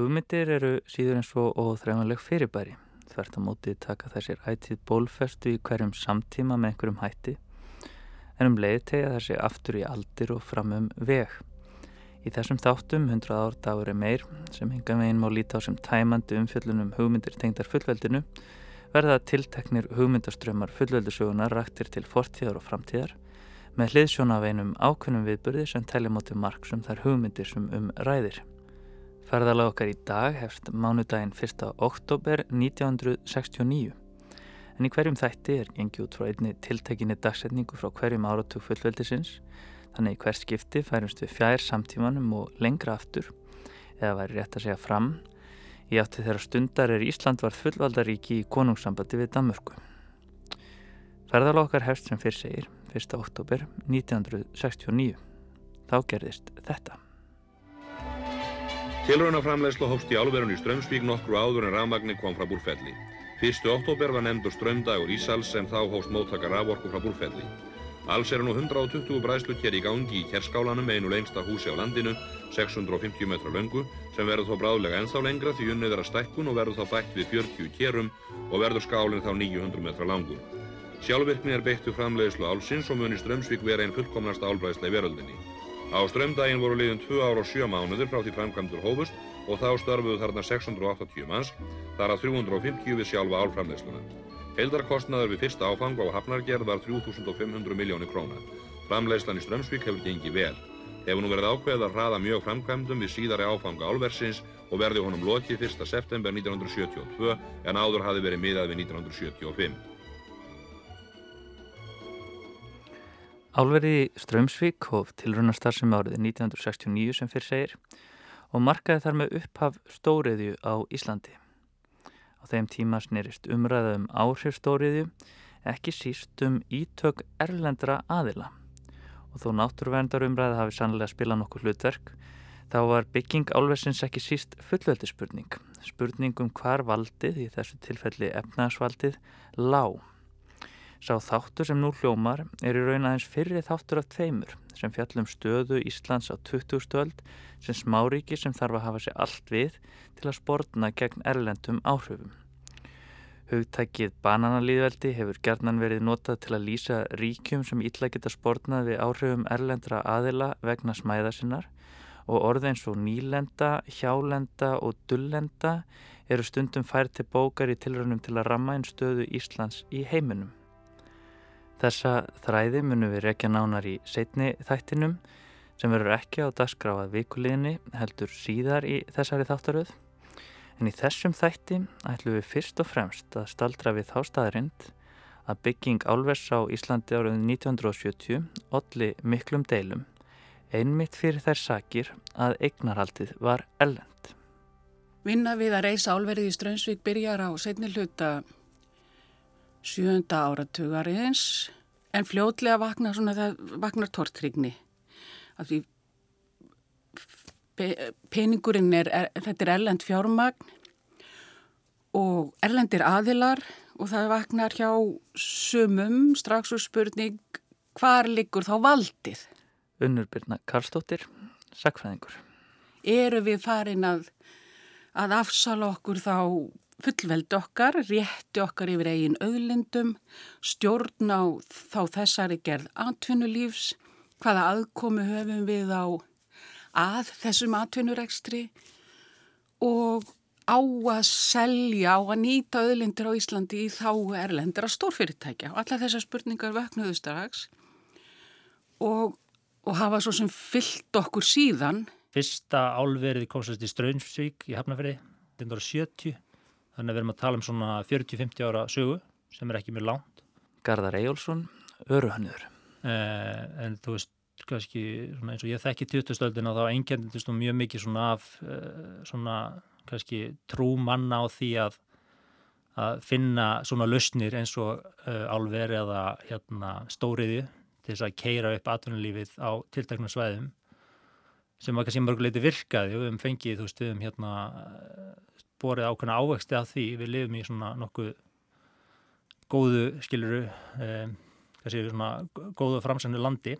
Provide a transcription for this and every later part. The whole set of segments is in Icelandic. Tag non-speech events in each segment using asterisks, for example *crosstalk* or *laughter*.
Hugmyndir eru síður en svo óþræfanleg fyrirbæri. Þvert á móti taka þessir ætið bólfestu í hverjum samtíma með einhverjum hætti en um leið tegja þessi aftur í aldir og fram um veg. Í þessum þáttum, 100 ár dagur er meir, sem enga veginn má líta á sem tæmandi umfjöllunum hugmyndir tengdar fullveldinu, verða tilteknir hugmyndaströmmar fullveldisögunar raktir til fortíðar og framtíðar, með hliðsjón af einum ákveðnum viðburði sem telja móti margsum þar hugmyndir sem um ræðir. Ferðalag okkar í dag hefst mánudaginn 1. oktober 1969. En í hverjum þætti er gengið út frá einni tiltekinni dagsetningu frá hverjum áratug fullveldisins, þannig í hver skipti færumst við fjær samtímanum og lengra aftur, eða væri rétt að segja fram, í átti þeirra stundar er Ísland var fullvaldaríki í konungssambandi við Danmörku. Ferðalag okkar hefst sem fyrr segir 1. oktober 1969. Þá gerðist þetta. Tilraunaframlegslu hófst í álverun í Strömsvík nokkru áður en rafmagnin kom frá búrfelli. Fyrstu oktober var nefndur strömdagur Ísals sem þá hóst móttaka raforku frá búrfelli. Alls eru nú 120 bræðsluker í gangi í kerskálanum einu lengsta húsi á landinu, 650 metra löngu, sem verður þó bráðlega ennþá lengra því unnið er að stækkun og verður þá bætt við 40 kerum og verður skálinn þá 900 metra langur. Sjálfvirkni er beittu framleiðslu álsins og muni Strömsvík vera einn fullkomnasta álbræðsla í veröldinni. Á strömdægin voru liðin 2 ár og 7 mánuður frá því framkvæmdur hófust og þá störfuðu þarna 680 manns, þar að 350 við sjálfa álframleysluna. Heildarkostnaður við fyrsta áfang á hafnargerð var 3500 miljónir króna. Framleyslan í Strömsvík hefur gengið vel. Hefur nú verið ákveðið að hraða mjög framkvæmdum við síðari áfanga álversins og verði honum lokið 1. september 1972 en áður hafi verið miðað við 1975. Álverði Strömsvík hóf tilrunastar sem árið 1969 sem fyrr segir og markaði þar með upphaf stóriðju á Íslandi. Á þeim tíma snerist umræða um áhrif stóriðju, ekki síst um ítök erlendra aðila. Og þó náttúruverndar umræða hafi sannlega spilað nokkuð hlutverk, þá var bygging álversins ekki síst fullveldispurning. Spurning um hvar valdið, í þessu tilfelli efnaðsvaldið, lág. Sá þáttur sem nú hljómar er í raun aðeins fyrri þáttur af tveimur sem fjallum stöðu Íslands á 20. stöld sem smáríki sem þarf að hafa sér allt við til að spórna gegn erlendum áhrifum. Hugtækið bananalíðveldi hefur gerðnan verið notað til að lýsa ríkjum sem illa geta spórnað við áhrifum erlendra aðila vegna smæða sinnar og orð eins og nýlenda, hjálenda og dullenda eru stundum fært til bókar í tilrönum til að ramma einn stöðu Íslands í heiminum. Þessa þræði munum við rekja nánar í setni þættinum sem verður ekki á dagskráað vikuleginni heldur síðar í þessari þáttaröð. En í þessum þætti ætlum við fyrst og fremst að staldra við þá staðrind að bygging álvers á Íslandi árið 1970 olli miklum deilum einmitt fyrir þær sakir að eignarhaldið var ellend. Vinna við að reysa álverið í Strömsvík byrjar á setni hluta sjönda áratugariðins en fljótlega vaknar svona það vaknar tortrygni að því peningurinn er, er þetta er erlend fjármagn og erlendir aðilar og það vaknar hjá sumum strax úr spurning hvar liggur þá valdið? Unnur Birna Karlstóttir, sakfræðingur. Eru við farin að, að afsala okkur þá fullveld okkar, rétti okkar yfir eigin auðlindum, stjórn á þá þessari gerð atvinnulífs, hvaða aðkomi höfum við á að þessum atvinnurekstri og á að selja, á að nýta auðlindir á Íslandi í þá erlendra stórfyrirtækja. Og alla þessar spurningar vöknuðu strax og, og hafa svo sem fyllt okkur síðan. Fyrsta álverið komst í Straunsvík í Hafnafjörði, 1970 Þannig að við erum að tala um svona 40-50 ára sögu sem er ekki mjög langt. Garðar Ejjólfsson, öruhannur. Eh, en þú veist, kannski eins og ég þekki 2000-stöldin og þá einkendist nú mjög mikið svona af eh, svona kannski trú manna á því að, að finna svona lausnir eins og eh, álveri eða hérna, stóriði til þess að keira upp atvinnulífið á tiltaknum svæðum sem var kannski mörguleiti virkaði og við hefum fengið, þú veist, við hefum hérna borið ákveðna ávexti af því við lifum í svona nokkuð góðu skiluru eh, svona góðu framsæmnu landi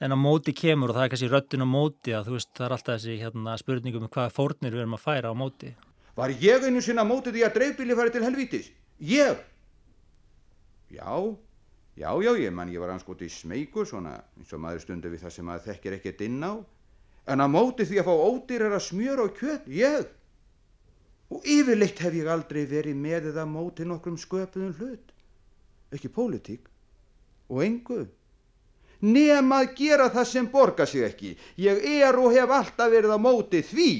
en á móti kemur og það er kannski röttin á móti að þú veist það er alltaf þessi hérna, spurningum um hvaða fórnir við erum að færa á móti Var ég einu sinna mótið því að dreifbíli fari til helvítis? Ég? Já, já, já, ég mann ég var anskoti smeykur svona eins og maður stundu við það sem maður þekkir ekkert inn á en að mótið því að fá ódýrar að smjör og kjöt, ég? Og yfirleitt hef ég aldrei verið með eða mótið nokkrum sköpuðum hlut. Ekki pólitík og engu. Nema að gera það sem borga sig ekki. Ég er og hef alltaf verið á mótið því.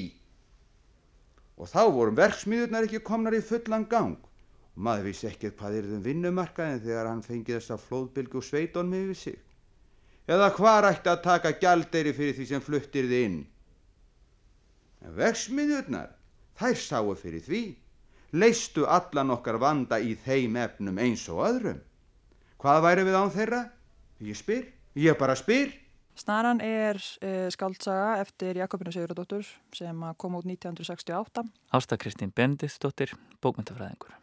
Og þá vorum verksmiðurnar ekki komnar í fullan gang. Og maður vissi ekkert hvað er þeim vinnumarkaðin þegar hann fengið þess að flóðbylgu sveiton með við sig. Eða hvað ætti að taka gjaldeyri fyrir því sem fluttir þið inn. En verksmiðurnar Þær sáu fyrir því, leistu allan okkar vanda í þeim efnum eins og öðrum. Hvað væri við án þeirra? Ég spyr, ég bara spyr. Snaran er uh, skáldsaga eftir Jakobinu Sigurðardóttur sem kom út 1968. Ásta Kristín Bendistóttir, bókmyndafræðingur.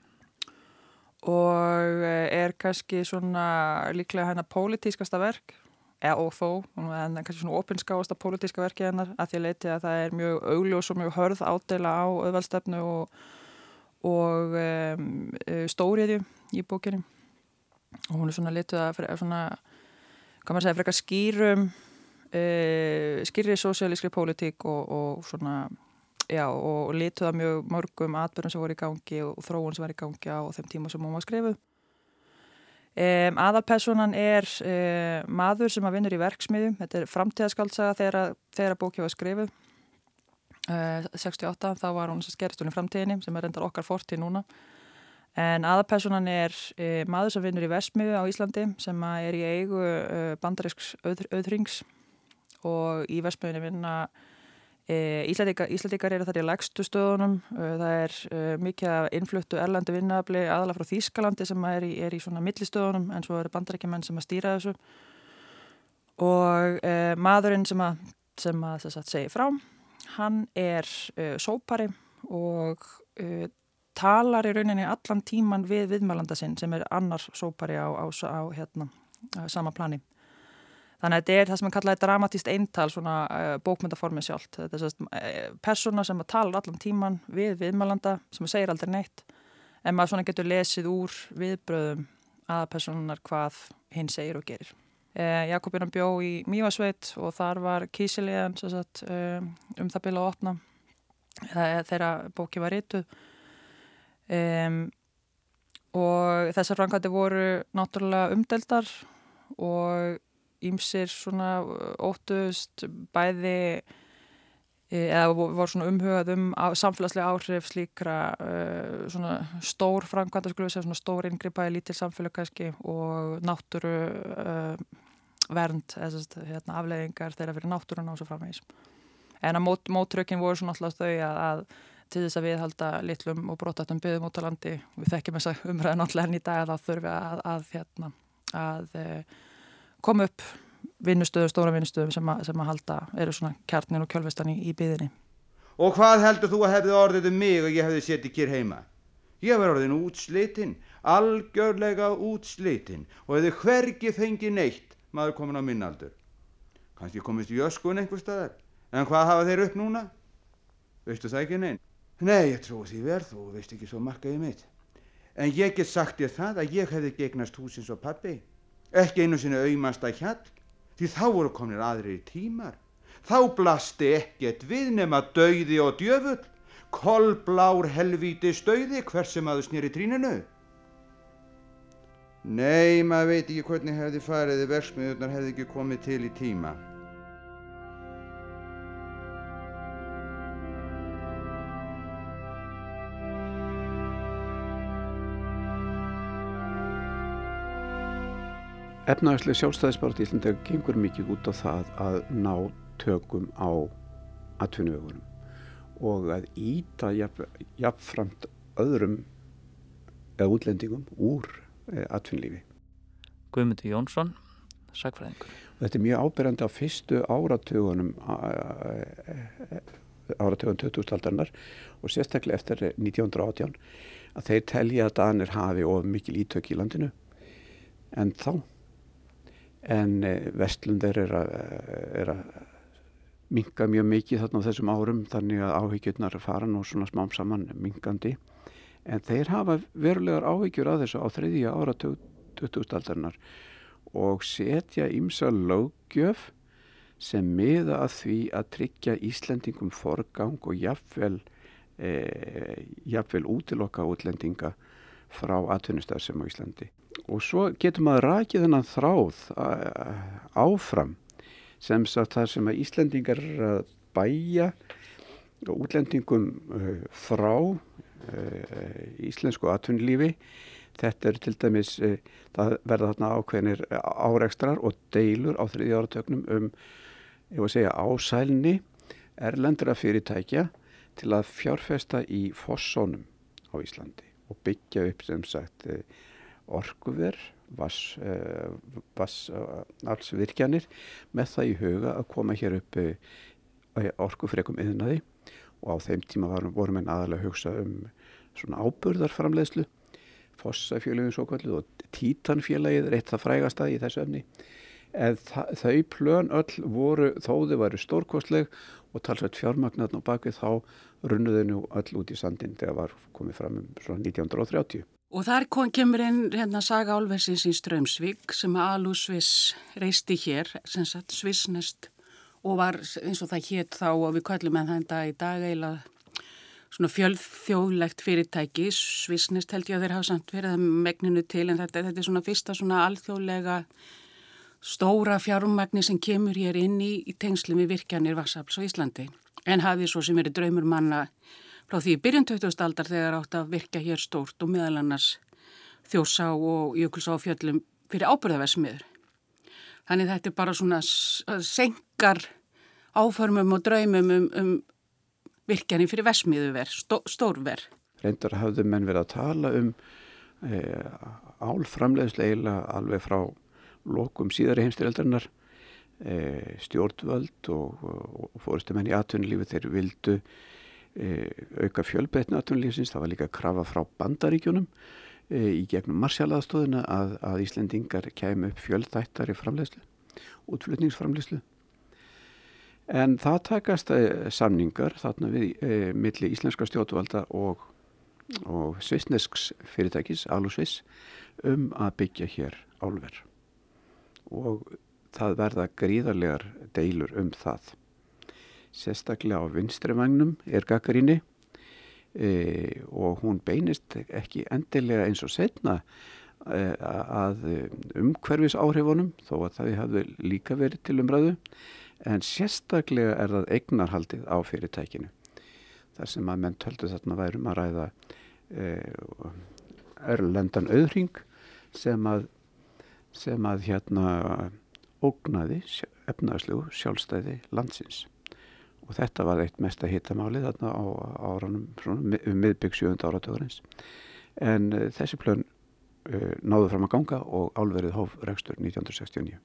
Og eh, er kannski svona líklega hennar pólitískasta verk eða og þó, en kannski svona opinskáasta pólitíska verkið hennar að því leiti að það er mjög augljós og mjög hörð ádela á auðvaldstefnu og, og um, stóriðju í bókinni. Og hún er svona lituð að svona, hvað maður segja, eitthvað skýrum uh, skýrið sosialískri pólitík og, og svona já, og lituð að mjög mörgum atbyrjum sem voru í gangi og þróun sem var í gangi á þeim tíma sem hún var skrifuð Um, aðalpersonan er um, maður sem að vinnur í verksmiðu, þetta er framtíðaskaldsaga þegar, þegar bókið var skrifuð, uh, 68, þá var hún skerstun í framtíðinni sem er endar okkar fortið núna. En aðalpersonan er uh, maður sem vinnur í versmiðu á Íslandi sem er í eigu uh, bandarísks öð, öðrings og í versmiðinni vinna Íslandikar, Íslandikar eru þar í legstu stöðunum, það er mikið af innfluttu erlandu vinnafli aðalega frá Þýskalandi sem er í, er í svona millistöðunum en svo eru bandarækjumenn sem að stýra þessu og eh, maðurinn sem að, sem að þess að segja frá, hann er eh, sópari og eh, talar í rauninni allan tíman við viðmælanda sinn sem er annar sópari á, á, á hérna, sama plani. Þannig að þetta er það sem er kallaði dramatíst eintal svona uh, bókmyndaformið sjálft. Þetta er svona uh, persóna sem talar allan tíman við viðmælanda sem segir aldrei neitt en maður svona getur lesið úr viðbröðum að persónunar hvað hinn segir og gerir. Uh, Jakobina bjó í Mívasveit og þar var kísiliðan sagt, um það bila að opna þegar bóki var rítuð um, og þessar framkvæmdi voru náttúrulega umdeldar og ímsir svona óttust bæði eða voru svona umhugað um á, samfélagslega áhrif slíkra svona stór framkvæmda við segja svona stór ingripa í lítil samfélag kannski og náttúru vernd eða hérna, afleðingar þeirra fyrir náttúrun og svo framvegis. En að mót, mótrökin voru svona alltaf þau að, að til þess að við halda litlum og brotatum byggðum út á landi við þekkjum þess að umræða náttúrulega enn í dag að það þurfi að, að, hérna, að koma upp vinnustöðu, stóra vinnustöðu sem, sem að halda, eru svona kjarnin og kjölfestan í, í byðinni. Og hvað heldur þú að hefði orðið um mig og ég hefði setið kér heima? Ég var orðin útslitinn, algjörlega útslitinn og hefði hvergi fengið neitt maður komin á minnaldur. Kanski komist í öskun einhver staðar, en hvað hafa þeir upp núna? Veistu það ekki neinn? Nei, ég trúi því verð, þú veist ekki svo markaði mitt. En ég get sagt þér það að ég hefði gegnast húsins og pappi ekki einu sinni auðmasta hjall því þá voru komin aðrir tímar. Þá blasti ekkert við nema dauði og djöfull kolblár helvíti stauði hver sem aðu snýri tríninu Nei, maður veit ekki hvernig hefði farið eða verksmiðurnar hefði ekki komið til í tíma Efnaðarslega sjálfstæðisbárat í Íslandega gengur mikið út á það að ná tökum á atvinnuvegunum og að íta jafnframt öðrum eða útlendingum úr e, atvinnlífi. Guðmundur Jónsson, sagfræðingur. Þetta er mjög ábyrjandi á fyrstu áratögunum áratögun 2000-aldarinnar og sérstaklega eftir 1918 að þeir telja að Danir hafi of mikil ítök í landinu en þá en eh, vestlundir er að, er að minga mjög mikið þarna á þessum árum þannig að áhyggjurnar fara nú svona smám saman mingandi en þeir hafa verulegar áhyggjur að þessu á þriðja ára 2000-aldarinnar og setja ímsa löggjöf sem miða að því að tryggja Íslendingum forgang og jafnvel, e, jafnvel útilokka útlendinga frá atvinnustar sem á Íslandi. Og svo getur maður rækið þennan þráð áfram sem sagt það sem að Íslendingar bæja útlendingum uh, frá uh, íslensku atvinnulífi. Þetta er til dæmis uh, það verða þarna ákveðinir áreikstrar og deilur á þriði áratögnum um ég var að segja ásælni erlendra fyrirtækja til að fjárfesta í fossónum á Íslandi og byggja upp sem sagt orkuver vass, uh, vass alls virkjanir með það í huga að koma hér upp uh, orkufrekum yðnaði og á þeim tíma varum, vorum við aðalega að hugsa um svona áburðarframlegslu fossafélagin svo kvöldu og títanfélagið er eitt það frægasta í þessu öfni en þau plön öll voru þóðu varu stórkostleg og talsveit fjármagnarn og bakið þá runnuðu nú öll út í sandin þegar var komið fram um svona 1930 Og þar kemur inn hérna saga álversins í Strömsvík sem að Alu Sviss reisti hér, sem sagt Svissnest og var eins og það hétt þá og við kallum en þetta í dag eiginlega svona fjöldþjóðlegt fyrirtæki, Svissnest held ég að þeir hafa samt verið það megninu til en þetta, þetta er svona fyrsta svona alþjóðlega stóra fjármagni sem kemur hér inn í, í tengslum við virkjanir Vassafls og Íslandi. En hafið svo sem eru draumur manna frá því byrjun 20. aldar þegar átt að virka hér stórt og meðal annars þjórsá og jökulsá fjöllum fyrir ábyrðaversmiður. Þannig þetta er bara svona senkar áformum og draumum um, um virkjani fyrir versmiðuver, stó, stórver. Reyndar hafðu menn verið að tala um e, álframlegsleila alveg frá lokum síðari heimstyrjaldarinnar e, stjórnvöld og, og, og fórustumenn í atvinnulífi þeir vildu auka fjölbreytni aðtunlífsins, það var líka krafa frá bandaríkjunum e, í gegnum marsjalaðstóðuna að, að Íslendingar kæmu upp fjöldþættari framlegslu, útflutningsframlegslu. En það takast e, samningar þarna við e, milli íslenska stjórnvalda og, og svissnesks fyrirtækis, Alusviss, um að byggja hér álver. Og það verða gríðarlegar deilur um það sérstaklega á vinstrivagnum er Gagarini e, og hún beinist ekki endilega eins og setna e, að umhverfis áhrifunum þó að það hefði líka verið til umræðu en sérstaklega er það eignarhaldið á fyrirtækinu þar sem að menn töldu þarna værum að ræða e, örlendan auðring sem að sem að hérna ógnaði efnagslegu sjálfstæði landsins og þetta var eitt mesta hittamáli þarna á áranum um miðbygg 7. áratöðurins en uh, þessi plön uh, náðu fram að ganga og álverið hóf rekstur 1969.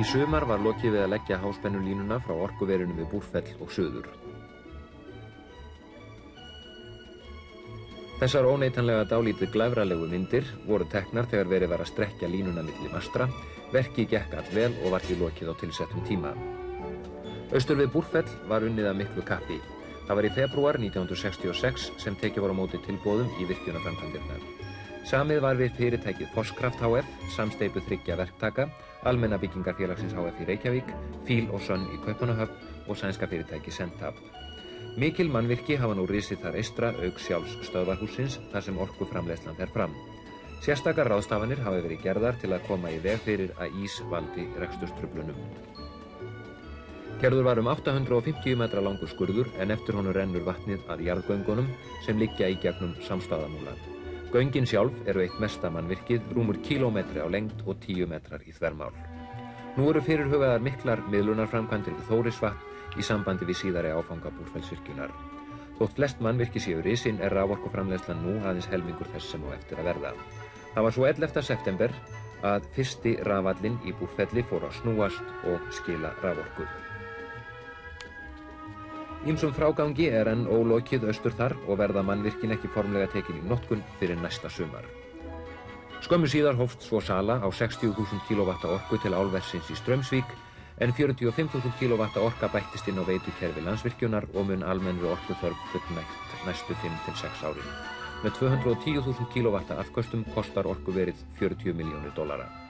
Í sumar var lokið við að leggja háspennulínuna frá orkuverinu við Búrfell og Suður. Þessar óneitanlega dálítið glæfralegu myndir voru teknar þegar verið var að strekja línuna millir mastra, verki gekk all vel og var því lokið á tilsettum tíma. Austur við Búrfell var unnið að miklu kappi. Það var í februar 1966 sem tekið voru á móti tilbóðum í virkjunarframkvæmdirnar. Samið var við fyrirtækið Fosskraft HF, samsteipu þryggja verktaka, Almenna byggingarfélagsins HF í Reykjavík, Fíl og Sönn í Kaupanahöfn og sænska fyrirtæki Sentab. Mikil mannvirki hafa nú risið þar eistra auk sjálfs stöðvarhúsins þar sem orkuframlegslan fer fram. Sérstakar ráðstafanir hafi verið gerðar til að koma í veg fyrir að ís valdi reksturströflunum. Gerður var um 850 metra langur skurður en eftir honum rennur vatnið að jarðgöngunum sem liggja í gegnum samstæðamúlan. Göngin sjálf eru eitt mestamannvirkið, rúmur kílómetri á lengt og 10 metrar í þvermál. Nú eru fyrirhugaðar miklar miðlunarframkvæmdir við Þórisvatn í sambandi við síðari áfanga búrfellsvirkjunar. Þótt flest mannvirki séu risinn er raforkuframlegslan nú aðeins helmingur þess sem á eftir að verða. Það var svo 11. september að fyrsti rafallinn í búrfelli fór að snúast og skila raforku. Ímsum frágangi er enn ólokið austur þar og verða mannvirkin ekki formlega tekin í notkun fyrir næsta sumar. Skömmu síðar hófst svo sala á 60.000 kW orku til álversins í Strömsvík en 45.000 kW orka bættist inn á veitukerfi landsvirkjunar og mun almennri orkuþörf fullnægt næstu 5-6 árin. Með 210.000 kW afkvöstum kostar orkuverið 40 miljónir dólara.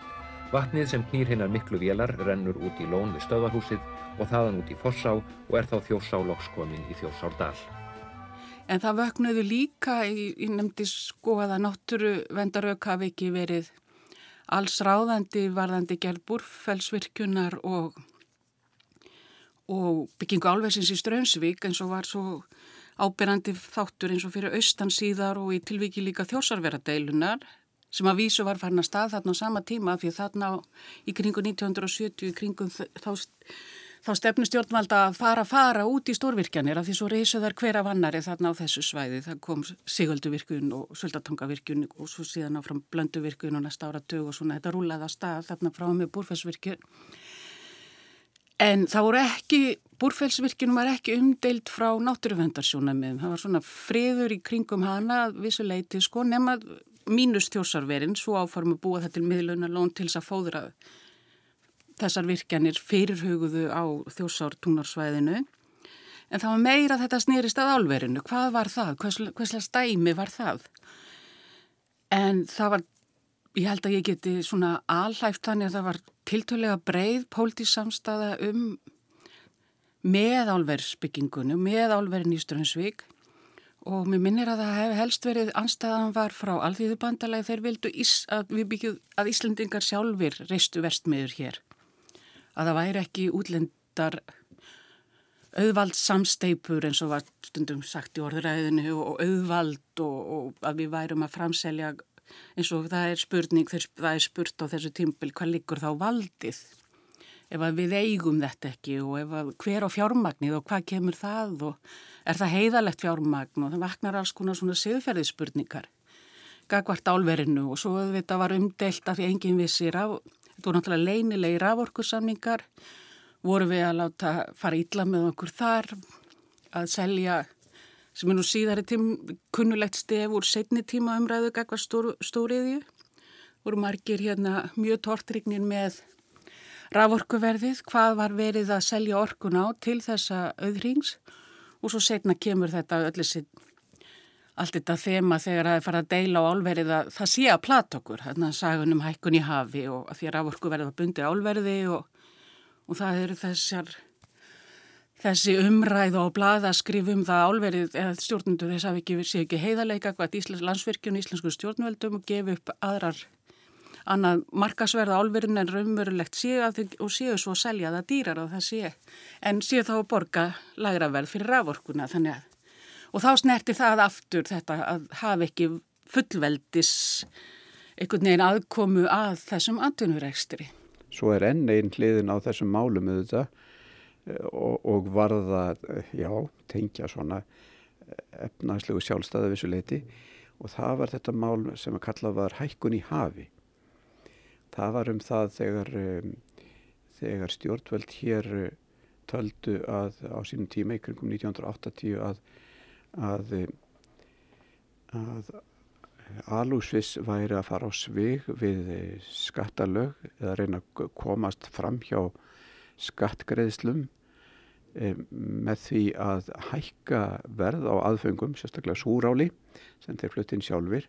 Vatnið sem knýr hinnar miklu vélar rennur út í lón við stöðarhúsið og þaðan út í Fossá og er þá Þjórsá lokskomin í Þjórsárdal. En það vöknuðu líka, ég nefndi sko að að náttúru vendarög hafi ekki verið alls ráðandi varðandi gerð búrfellsvirkjunar og, og byggingu álversins í Strömsvík eins og var svo ábyrrandi þáttur eins og fyrir austan síðar og í tilviki líka þjósarveradeilunar sem að vísu var farin að stað þarna á sama tíma því þarna í kringu 1970 í kringum þá þá stefnu stjórnvalda að fara að fara út í stórvirkjanir af því svo reysuðar hver af annari þarna á þessu svæði. Það kom Sigölduvirkun og Söldatangavirkun og svo síðan áfram Blönduvirkun og næsta ára dög og svona þetta rúlaði að stað þarna frá með búrfellsvirkun. En það voru ekki, búrfellsvirkunum var ekki umdeilt frá náttúruvendarsjónamiðum. Það var svona friður í kringum hana vissuleiti sko nema mínus þjósarverinn svo áfarm að búa þetta til miðlunarlón til þess að fóðraðu þessar virkjanir fyrirhuguðu á þjósártúnarsvæðinu en það var meira þetta snýrist að álverinu. Hvað var það? Hvers, hverslega stæmi var það? En það var, ég held að ég geti svona alhæft þannig að það var tiltölega breið pólitísamstaða um með álversbyggingunum, með álverin í Strömsvík og mér minnir að það hef helst verið anstæðan var frá alþýðubandalagi. Þeir vildu ís, að byggjum að Íslandingar sjálfur reistu verstmiður hér. Að það væri ekki útlendar auðvald samsteipur eins og var stundum sagt í orðuræðinu og auðvald og, og að við værum að framselja eins og það er spurning, það er spurt á þessu tímpil hvað liggur þá valdið? Ef að við eigum þetta ekki og ef að hver á fjármagnið og hvað kemur það og er það heiðalegt fjármagn og það vaknar alls konar svona siðferðisspurningar gagvart álverinu og svo þetta var umdelt að því enginn vissir af Þetta voru náttúrulega leinilegi raforkursamningar, voru við að láta fara ítla með okkur þar, að selja, sem er nú síðari tím, kunnulegt stef úr setni tíma umræðu gagvar stór, stóriðju. Voru margir hérna mjög tortrignir með raforkuverðið, hvað var verið að selja orkun á til þessa auðrings og svo setna kemur þetta öllu sitt allt þetta þema þegar það er farið að deila á álverið að það sé að plata okkur, þannig að sagunum hækkun í hafi og því að raforku verða bundi álverði og, og það eru þessar, þessi umræð og blada skrifum það álverið eða stjórnundur þess að við séu ekki heiðarleika hvað Íslands landsvirkjun, íslensku stjórnveldum og gefi upp aðrar annað markasverða álverðin en raunverulegt séu þau og séu svo að selja það dýrar og það sé en séu þá að borga lagraverð fyrir raforkuna þannig að Og þá snerti það aftur þetta að hafa ekki fullveldis einhvern veginn aðkomu að þessum atvinnurekstri. Svo er enn einn hliðin á þessum málum auðvitað eh, og, og varða, eh, já, tengja svona eh, efnagslegu sjálfstæða vissuleiti og það var þetta mál sem að kalla var hækkun í hafi. Það var um það þegar, um, þegar stjórnveld hér töldu að á sínum tíma, ykkur um 1980 að að, að alúsvis væri að fara á svig við skattalög eða reyna að komast fram hjá skattgreðslum e, með því að hækka verð á aðfengum, sérstaklega súráli sem þeir fluttinn sjálfur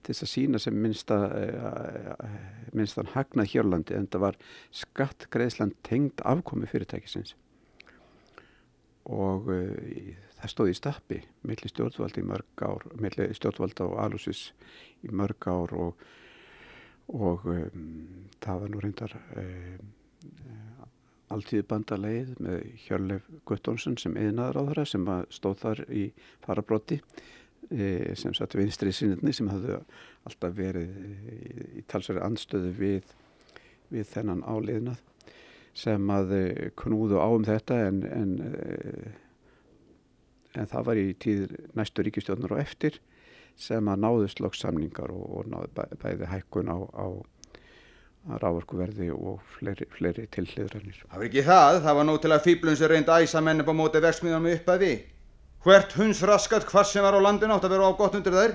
til þess að sína sem minnsta, e, minnstan hagnað Hjörlandi en það var skattgreðslan tengd afkomi fyrirtækisins. Og e, það stóði í stappi millir stjórnvaldi í mörg ár millir stjórnvalda og alúsis í mörg ár og, og um, það var nú reyndar um, alltíði bandaleið með Hjörleif Guttónsson sem einaður á þeirra sem stóð þar í farabrotti e, sem satt vinstri sinni sem hafði alltaf verið í, í talsverði anstöðu við, við þennan áliðnað sem að e, knúðu á um þetta en, en e, en það var í tíð næstu ríkistjóðnar og eftir sem að náðust lokssamningar og, og náðu bæði hækkun á, á rávorkuverði og fleiri, fleiri tilliðrannir. Það var ekki það, það var nóg til að fýblun sem reyndi æsa menn upp á móti verksmiðanum upp að við. Hvert hunds raskat hvað sem var á landin átt að vera á gott undir þær.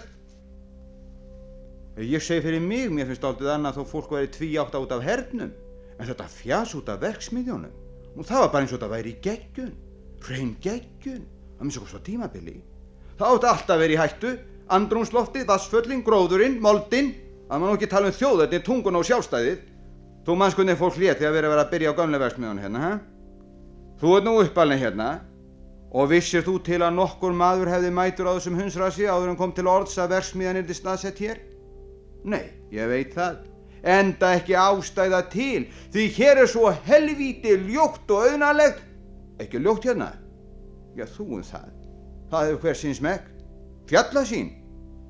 Ég segi fyrir mig, mér finnst aldrei annað þó fólk væri tví átt át af hernum, en þetta fjas út af verksmiðjónum, og það var bara eins og þetta væri í geggjun, reyn geggjun, að minnst okkur svo tímabili. Það átti alltaf verið í hættu, andrumsloftið, vassföllin, gróðurinn, moldinn, að maður ekki tala um þjóðöldin, tungun og sjálfstæðið. Þú mannskunnið fólk létt þegar verið að vera að byrja á gamle verksmiðjónu hérna, hæ? Þú ert nú uppalinn hérna og vissir þú til að nokkur maður hefði mætur á þessum hunsrasi áður en kom til orðs að verksmiðjan er til staðsett hér? Nei, ég veit það. Enda ekki ástæða til, því hér er svo helvíti ljótt og auðnalegt. Ekki ljótt hérna? Já, þú um það. Það hefur hver sín smekk. Fjalla sín?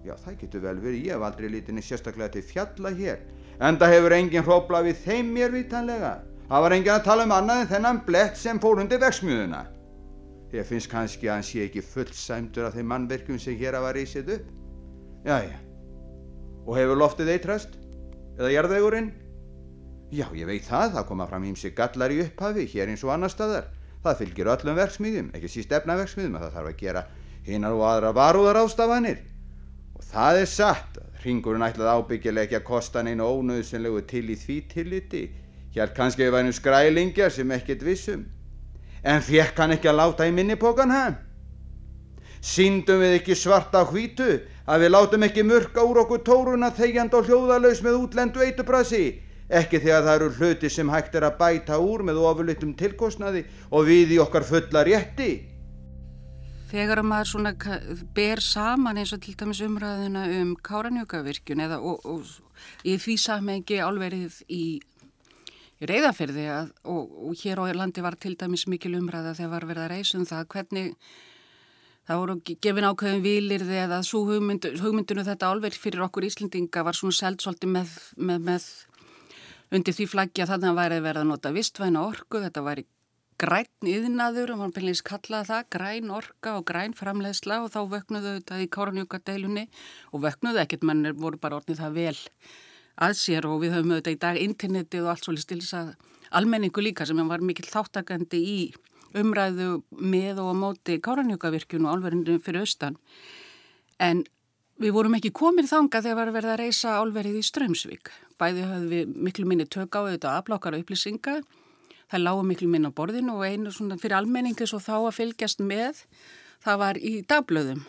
Já, það getur vel verið. Ég hef aldrei lítinni sérstaklega til fjalla hér. Enda hefur enginn hróplað við þeim mér vitanlega. Það var enginn að tala um annað en þennan blett sem fór undir veksmjöðuna. Ég finnst kannski að hann sé ekki fullsæmdur af þeim mannverkum sem hér hafa reysið upp. Jæja. Og hefur loftið eitrast? Eða jarðvegurinn? Já, ég veit það. Það koma fram ímsi gallar í upphafi, hér eins og annar staðar. Það fylgir öllum verksmiðjum, ekki síst efnaverksmiðjum, að það þarf að gera hinnar og aðra varúðar ástafanir. Og það er satt. Ringurinn ætlaði ábyggilega ekki að kosta neina ónöðsynlegu til í því tilliti. Hér kannski við værum skrælingjar sem ekkert vissum. En fekk hann ekki að láta í minnipokan hann? Síndum við ekki svarta hvítu að við látum ekki mörka úr okkur tóruna þegjand og hljóðalaus með útlendu eitubrasi? Ekki þegar það eru hluti sem hægt er að bæta úr með ofurlittum tilkostnaði og við í okkar fulla rétti. Þegar maður svona ber saman eins og til dæmis umræðina um káranjökavirkjun eða og, og í því samengi álverið í í reyðaferði að, og, og hér á landi var til dæmis mikil umræða þegar var verið að reysum það hvernig það voru gefin ákveðin vilirði eða svo hugmynd, hugmyndinu þetta álverð fyrir okkur Íslendinga var svona seldsólti með, með, með undir því flaggi að þannig að væri verið að nota vistvæna orku, þetta væri græn yðnaður og mann beinleins kallaði það græn orka og græn framleiðsla og þá vöknuðu þetta í Káranjúkadeilunni og vöknuðu ekkert, menn voru bara orðnið það vel að sér og við höfum auðvitað í dag internetið og allt svolítið stilsað almenningu líka sem var mikill þáttakandi í umræðu með og á móti Káranjökavirkjun og álverðinu fyrir austan. En við vorum ekki komið þanga þegar var verið að reysa álverðið í Strömsvík. Bæði höfum við miklu minni tök á auðvitað aflokkar og upplýsinga. Það lágu miklu minni á borðinu og einu svona fyrir almenningi svo þá að fylgjast með það var í dagblöðum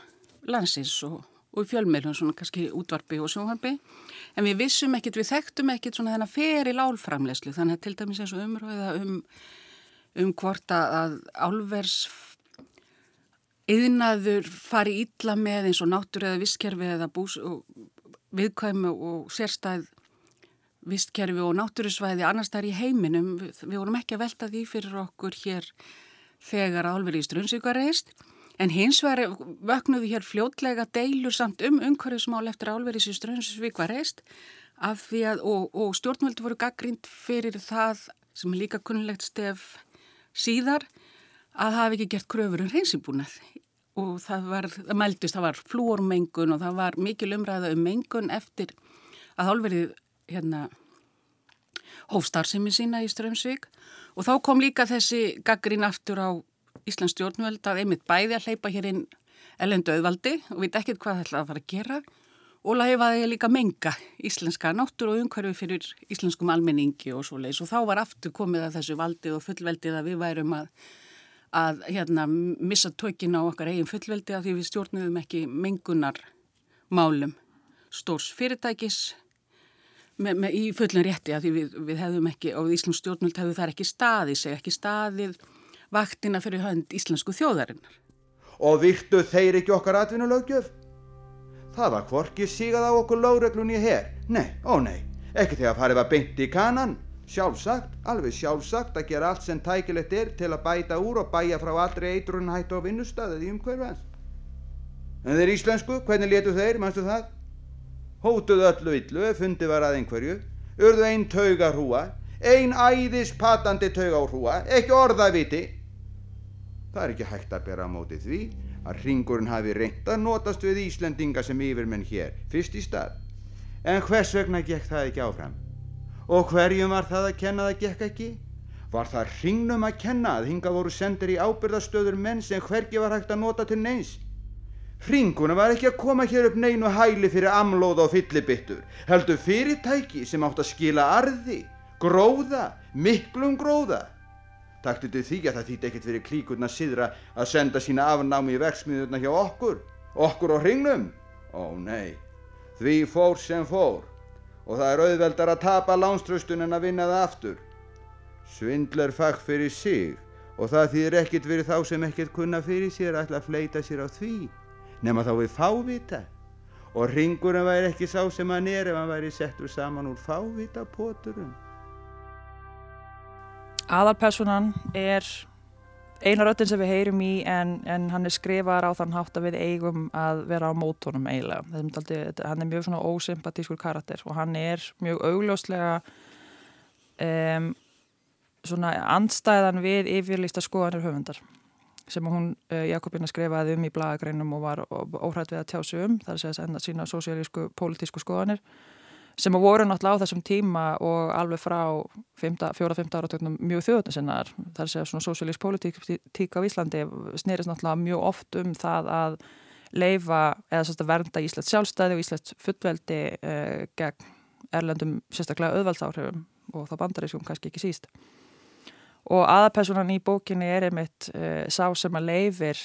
landsins og, og í fjölmeilum svona kannski útvarpi og sjónvarpi. En við vissum ekkit, við þekktum ekkit svona þennan feril álframlegslu þannig að til dæmis eins og umröða um, um hvort að álvers yðnaður fari ítla með eins og náttúr eða visskerfi eða bús og viðkvæmi og sérstæð vistkerfi og náttúrusvæði annars þar í heiminum, við, vorum ekki að velta því fyrir okkur hér þegar álverið í Strunnsvík var reist En hins vegar vöknuðu hér fljótlega deilur samt um umhverfismál eftir álverðis í Strömsvík var reist af því að, og, og stjórnvöldu voru gaggrind fyrir það sem er líka kunnlegt stef síðar að hafa ekki gert kröfur um reynsibúnað og það var, það meldist, það var flúormengun og það var mikil umræða um mengun eftir að álverðið hérna hófstarðsemi sína í Strömsvík og þá kom líka þessi gaggrin aftur á Íslands stjórnvöld að einmitt bæði að hleypa hér inn ellendu auðvaldi og veit ekkert hvað það ætlaði að fara að gera og laifaði líka menga íslenska náttúr og umhverfi fyrir íslenskum almenningi og svo leiðis og þá var aftur komið að þessu valdi og fullveldið að við værum að, að hérna, missa tökin á okkar eigin fullveldi að því við stjórnum ekki mengunar málum stórs fyrirtækis með, með, í fullin rétti að við, við hefðum ekki og Íslands stjórnvöld hefðu þar ekki staðið seg ekki staðið vaktina fyrir hönd íslensku þjóðarinnar. Og virtu þeir ekki okkar atvinnulögjöf? Það var hvorki sígað á okkur lögreglunni hér. Nei, ó nei, ekki þegar farið var beint í kanan. Sjálfsagt, alveg sjálfsagt að gera allt sem tækilegt er til að bæta úr og bæja frá allri eitrun hættu á vinnustæðið í umhverfans. En þeir íslensku, hvernig letu þeir, mannstu það? Hótuðu öllu illu fundi var að einhverju, urðu einn tauga hrúa, einn æðis patandi tauga hrúa, ekki orða viti. Það er ekki hægt að bera á móti því að ringurinn hafi reynd að notast við Íslendinga sem yfirmenn hér, fyrst í stað. En hvers vegna gekk það ekki áfram? Og hverjum var það að kenna það gekk ekki? Var það ringnum að kenna að hinga voru sendir í ábyrðastöður menn sem hvergi var hægt að nota til neins? Ringuna var ekki að koma hér upp neinu hæli fyrir amlóð og fyllibittur. Heldur fyrirtæki sem átt að skila arði, gróða, miklum gróða. Takktu til því að það þýtti ekkert fyrir klíkurna síðra að senda sína afnámi í verksmiðurna hjá okkur, okkur á hringnum. Ó nei, því fór sem fór og það er auðveldar að tapa lánströstun en að vinna það aftur. Svindler fag fyrir sig og það þýðir ekkert fyrir þá sem ekkert kunna fyrir sér ætla að fleita sér á því nema þá við fávita og ringurinn væri ekki sá sem hann er ef hann væri settur saman úr fávita póturum. Aðalpersonan er eina röttin sem við heyrum í en, en hann er skrifaðar á þann hátt að við eigum að vera á mótónum eiginlega. Aldrei, hann er mjög svona ósympatískur karakter og hann er mjög augljóslega um, svona andstæðan við yfirlýsta skoðanir höfundar sem hún uh, Jakobina skrifaði um í blagagreinum og var óhrætt við að tjá sig um, það er að segja enda sína sósíalísku, pólitísku skoðanir sem voru náttúrulega á þessum tíma og alveg frá fjóra-fymta áratögnum mjög þjóðnisinnar það er að svona sósíalísk pólitík á Íslandi snerist náttúrulega mjög oft um það að leifa eða sérst að vernda Íslands sjálfstæði og Íslands fullveldi uh, gegn erlendum sérstaklega auðvaldsáhrifum og þá bandarískum kannski ekki síst. Og aðapersonan í bókinni er einmitt uh, sá sem að leifir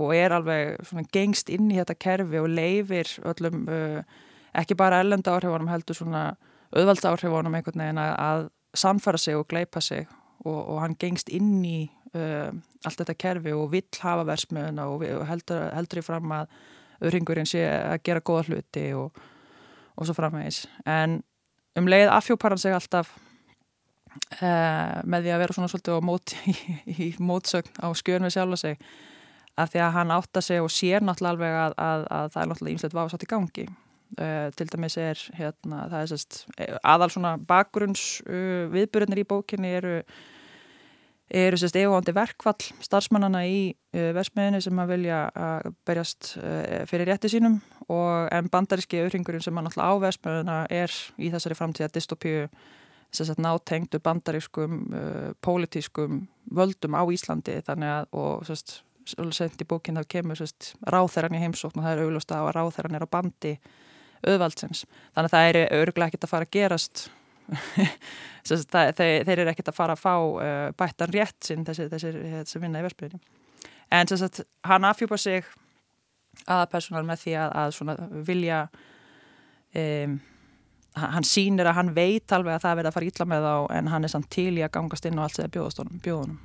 og er alveg svona gengst inn í þetta kerfi og leifir öllum uh, ekki bara ellenda áhrifunum heldur svona auðvalds áhrifunum einhvern veginn að, samfara sig og gleipa sig og, og hann gengst inn í uh, allt þetta kerfi og vill hafa versmiðuna og, og heldur, heldur í fram að öðringurinn sé að gera góða hluti og, og svo framvegis. En um leið afhjópar hann sig alltaf uh, með því að vera svona svolítið mót, í, *laughs* í mótsögn á skjörn við sjálfa sig að því að hann átta sig og sér náttúrulega alveg að, að, að það er náttúrulega ímslegt vásátt í gangi uh, til dæmis er hérna, það er sérst aðal svona bakgrunns uh, viðbyrjunir í bókinni eru eru sérst efuandi verkvall starfsmannana í uh, versmiðinni sem að vilja að berjast fyrir rétti sínum og en bandaríski auðringurinn sem að náttúrulega á versmiðina er í þessari framtíða dystopíu sérst nátengdu bandarískum pólitískum völdum á Íslandi. Þannig að og sérst sent í bókinn þá kemur sérst ráþæran í heimsókn og það er auglust að ráþæran er á bandi auðvaldsins. Þannig að það er öruglega ekkert að fara að gerast. *laughs* Það, þeir, þeir eru ekkert að fara að fá uh, bættan rétt sinn þessi, þessi, þessi vinna í versbyrjunni en sérst hann afhjúpa sig aðpersonal með því að, að vilja um hann sýnir að hann veit alveg að það verður að fara ítla með þá en hann er samt til í að gangast inn á allt sem bjóðast bjóðunum.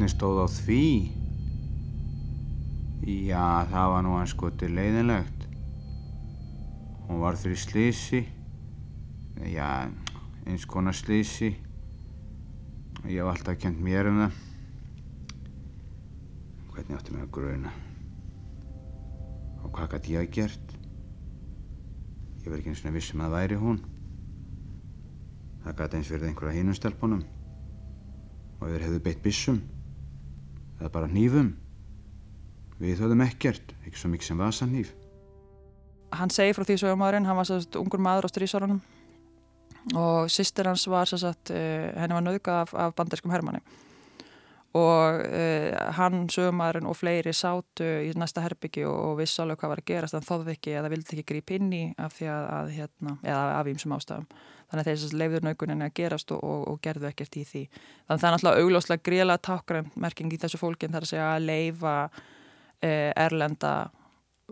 Hvernig stóð á því? Já, það var nú hans skoti leiðinlegt. Hún var fyrir slísi, já, eins konar slísi. Ég hef alltaf kent mér um það. Hvernig átti mig að gruna? Og hvað gæti ég að gert? Ég verði ekki eins og vissum að það væri hún. Það gæti eins verið einhverja hínumstelpunum. Og þeir hefðu beitt bissum. Eða bara hnífum. Við höfðum ekkert, ekki svo mikið sem vasanýf. Hann segi frá því sögumæðurinn, hann var sérst ungur maður á strísárunum og sýstir hans var sérst, uh, henni var nauðgað af, af bandarskum hermanni og uh, hann, sögumæðurinn og fleiri sátu í næsta herbyggi og, og vissi alveg hvað var að gerast en þóðu ekki eða vildi ekki grípa inn í af því að, að hérna, eða af ímsum ástafum. Þannig að þeir leifður naukuninni að gerast og, og, og gerðu ekkert í því. Þannig að það er náttúrulega augljóslega gríðlega tákgræn merking í þessu fólkin þar að segja að leifa Eh, erlenda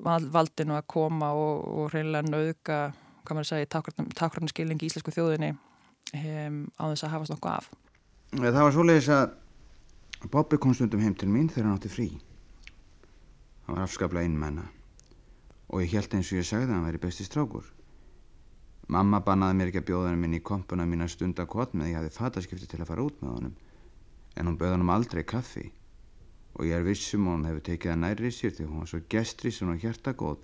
valdinu að koma og, og reynilega nauðga, hvað maður segja, takkarnarskilning í íslensku þjóðinni um, á þess að hafast nokkuð af. Það var svoleiðis að Bobbi kom stundum heim til mín þegar hann átti frí. Hann var afskaplega innmenna og ég held eins og ég sagði að hann væri besti strákur. Mamma bannaði mér ekki að bjóða hann minn í kompuna mín að stunda kvot með að ég hafi fataskipti til að fara út með honum. En hún bauð hann um aldrei kaffi. Og ég er vissum og hún hefur tekið það nærrið sér því hún var svo gestrísun og hjertagóð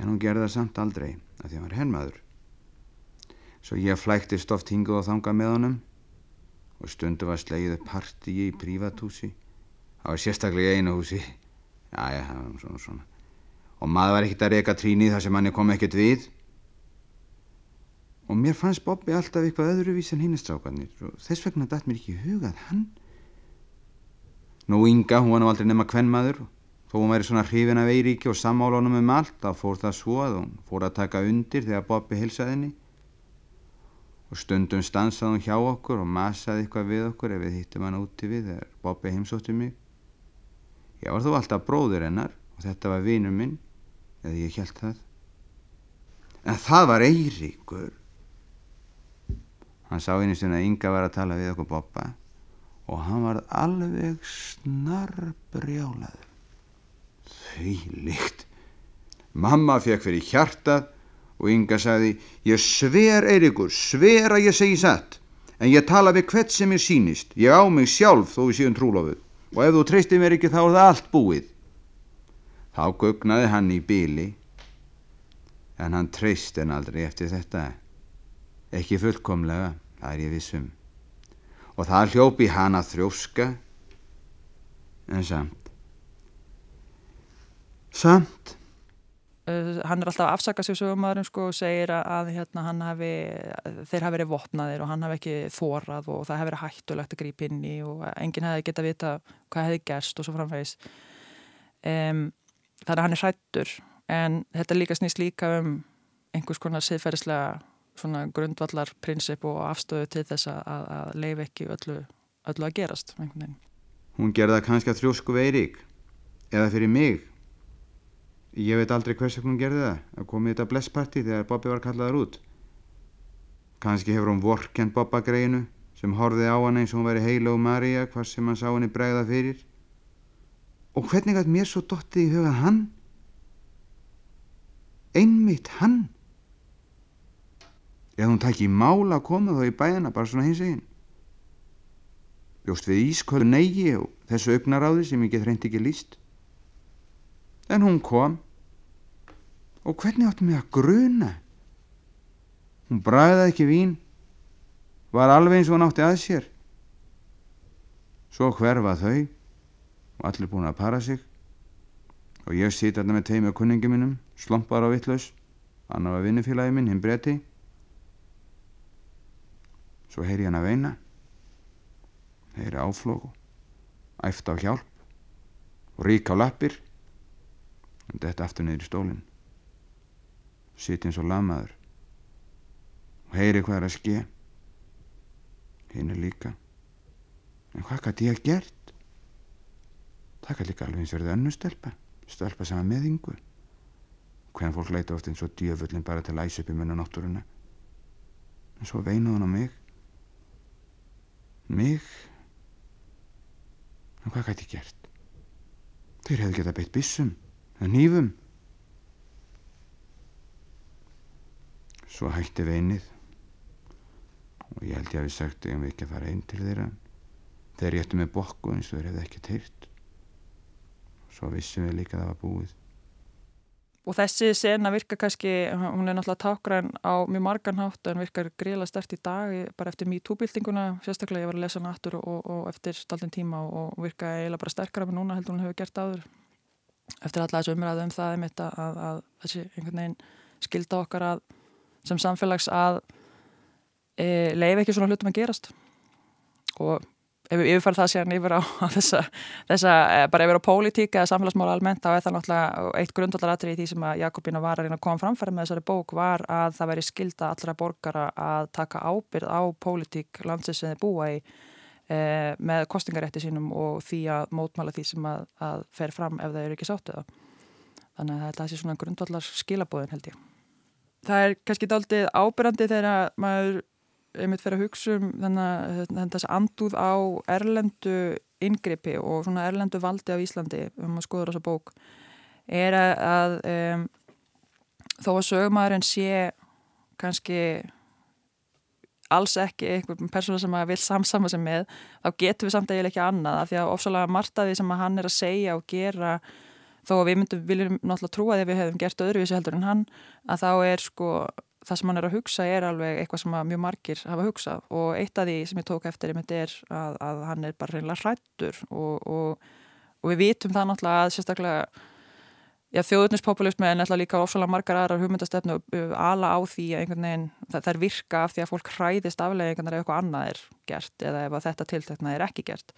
en hún gerði það samt aldrei að því hann var hennmaður. Svo ég flæktist oft hinguð og þanga með honum. Og stundu var slegið partíi í prívatúsi það var sérstaklega í einu húsi. Já, það var svona svona. Og maður var ekkert að reyka tríni þar sem hann kom ekkert við og mér fannst Bobby alltaf eitthvað öðruvís en hinnistrákarnir og þess vegna dætt mér ekki hugað hann Nú Inga, hún var aldrei nema kvennmaður þó hún væri svona hrifin af Eiríki og sammálunum um allt þá fór það svo að hún fór að taka undir þegar Bobby hilsaði henni. Og stundum stansaði hún hjá okkur og masaði eitthvað við okkur ef við hittum hann úti við þegar Bobby heimsótti mig. Ég var þó alltaf bróður hennar og þetta var vinur minn eða ég held það. En það var Eiríkur hann sá einu stund að Inga var að tala við okkur Bobba og hann var alveg snarbrjálaður. Því líkt. Mamma fekk fyrir hjartað og Inga sagði, ég sver Eirikur, sver að ég segi satt, en ég tala við hvert sem ég sínist, ég á mig sjálf þó við séum trúlofuð og ef þú treystir mér ekki þá er það allt búið. Þá gögnaði hann í bíli, en hann treyst en aldrei eftir þetta. Ekki fullkomlega, það er ég vissum og það hljópi hana þrjóska. En samt. Samt. Uh, hann er alltaf að afsaka sig sögumæðurinn sko og segir að hérna, hafi, þeir hafi verið vopnaðir og hann hafi ekki þórað og það hafi verið hættulegt að grípa inn í og enginn hefði geta vita hvað hefði gerst og svo framvegis. Um, þannig að hann er hrættur en þetta líka snýst líka um einhvers konar siðferðislega svona grundvallar prinsip og afstöðu til þess að, að leif ekki öllu, öllu að gerast Hún gerða kannski að þrjósku veirík eða fyrir mig. Ég veit aldrei hvers að hún gerði það að komið þetta blessparti þegar Bobby var kallaður út. Kannski hefur hún vorkend Bobba greinu sem horfið á hann eins og hún væri heila og Maria hvað sem hann sá henni bregða fyrir. Og hvernig gæt mér svo dottið í huga hann einmitt hann eða hún tæki í mála að koma þá í bæina bara svona hins eginn bjóst við ískölu negi og þessu augnaráði sem ég get reyndi ekki líst en hún kom. Og hvernig áttu mig að gruna? Hún bræði ekki vín. Var alveg eins og hún átti að sér. Svo hverfa þau. Og allir búin að para sig. Og ég sýt alltaf með teimi á kunningi minnum slompar á vittlaus annar var vinnufélagi minn, hinn bretti Svo heyri hann að veina, heyri áflóku, æft á hjálp og rík á lappir en þetta aftur niður í stólinn. Sitt eins og lamaður og heyri hvað er að ske. Hinn er líka. En hvað gæti ég gert? Það gæti líka alveg eins verið önnu stelpa, stelpa sem var með yngu. Hvernig fólk leita oft eins og djöfullin bara til að æsa upp í munna náttúruna. En svo veinaði hann á mig Mig? En hvað gæti ég gert? Þeir hefði geta beitt bissum, eða nýfum. Svo hætti veinið og ég held ég að við sagt um við ekki að fara einn til þeirra. Þeir réttu með bokku eins og þeir hefði ekki teirt. Svo vissum við líka að það var búið og þessi sena virkar kannski, hún er náttúrulega tákgræn á mjög margan hátt en virkar gríla stert í dag bara eftir MeToo-bildinguna sérstaklega ég var að lesa hana aftur og, og eftir staldin tíma og virka eiginlega bara sterkara með núna heldur hún hefur gert áður. Eftir alla þessu umræðu um það að, að, að þessi einhvern veginn skilda okkar að sem samfélags að e, leiði ekki svona hlutum að gerast. Og ef við yfirfærum það sér yfir á *laughs* þessa, þessa, eh, bara yfir á pólitík eða samfélagsmála almennt, þá er það náttúrulega eitt grundvöldaratri í því sem að Jakobína var að reyna að koma framfæri með þessari bók var að það veri skilda allra borgara að taka ábyrð á pólitík landsins sem þeir búa í e, með kostingarétti sínum og því að mótmála því sem að, að fer fram ef það eru ekki sáttuða. Þannig að þetta er svona grundvöldar skilabóðin held ég. Það er kannski daldið ábyrrandi þegar maður einmitt fyrir að hugsa um þannig að þessi andúð á erlendu ingripi og svona erlendu valdi á Íslandi um að skoða þessa bók er að, að um, þó að sögumæðurinn sé kannski alls ekki einhvern persóna sem að vil samsama sem með, þá getur við samt eiginlega ekki annað af því að ofsalega margt af því sem hann er að segja og gera þó að við myndum, viljum náttúrulega trúa því að við hefum gert öðruvísi heldur en hann að þá er sko það sem hann er að hugsa er alveg eitthvað sem mjög margir hafa hugsað. Og eitt af því sem ég tók eftir er að, að hann er bara reynilega hrættur og, og og við vitum það náttúrulega að sérstaklega já, þjóðuninspopulismi er náttúrulega líka ofsalega margar aðrar hugmyndastefnu ala á því að einhvern veginn það, er virka af því að fólk hræðist afleggingarnar ef eitthvað annað er gert eða ef þetta tiltekna er ekki gert.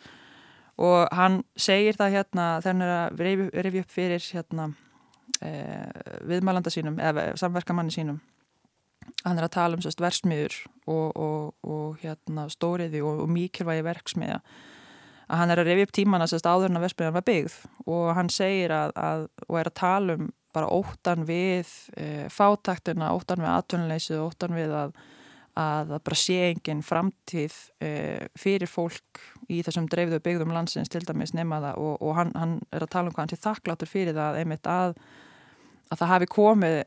Og hann segir það hérna þegar hann er að reyfi upp fyrir hérna eh, viðmælanda sínum eða samverkamanni sínum hann er að tala um sérst versmiður og, og, og hérna stóriði og, og mikilvægi verksmiða að hann er að reyfi upp tíman að sérst áður en að versmiðan var byggð. Og hann segir að, að og er að tala um bara óttan við e, fátaktina, óttan við atvinnuleysið, óttan við að að það bara sé enginn framtíð e, fyrir fólk í þessum dreifðu byggðum landsins til dæmis nema það. Og, og hann, hann er að tala um hvað hann sé þakkláttur fyrir það einmitt að, að það hafi komið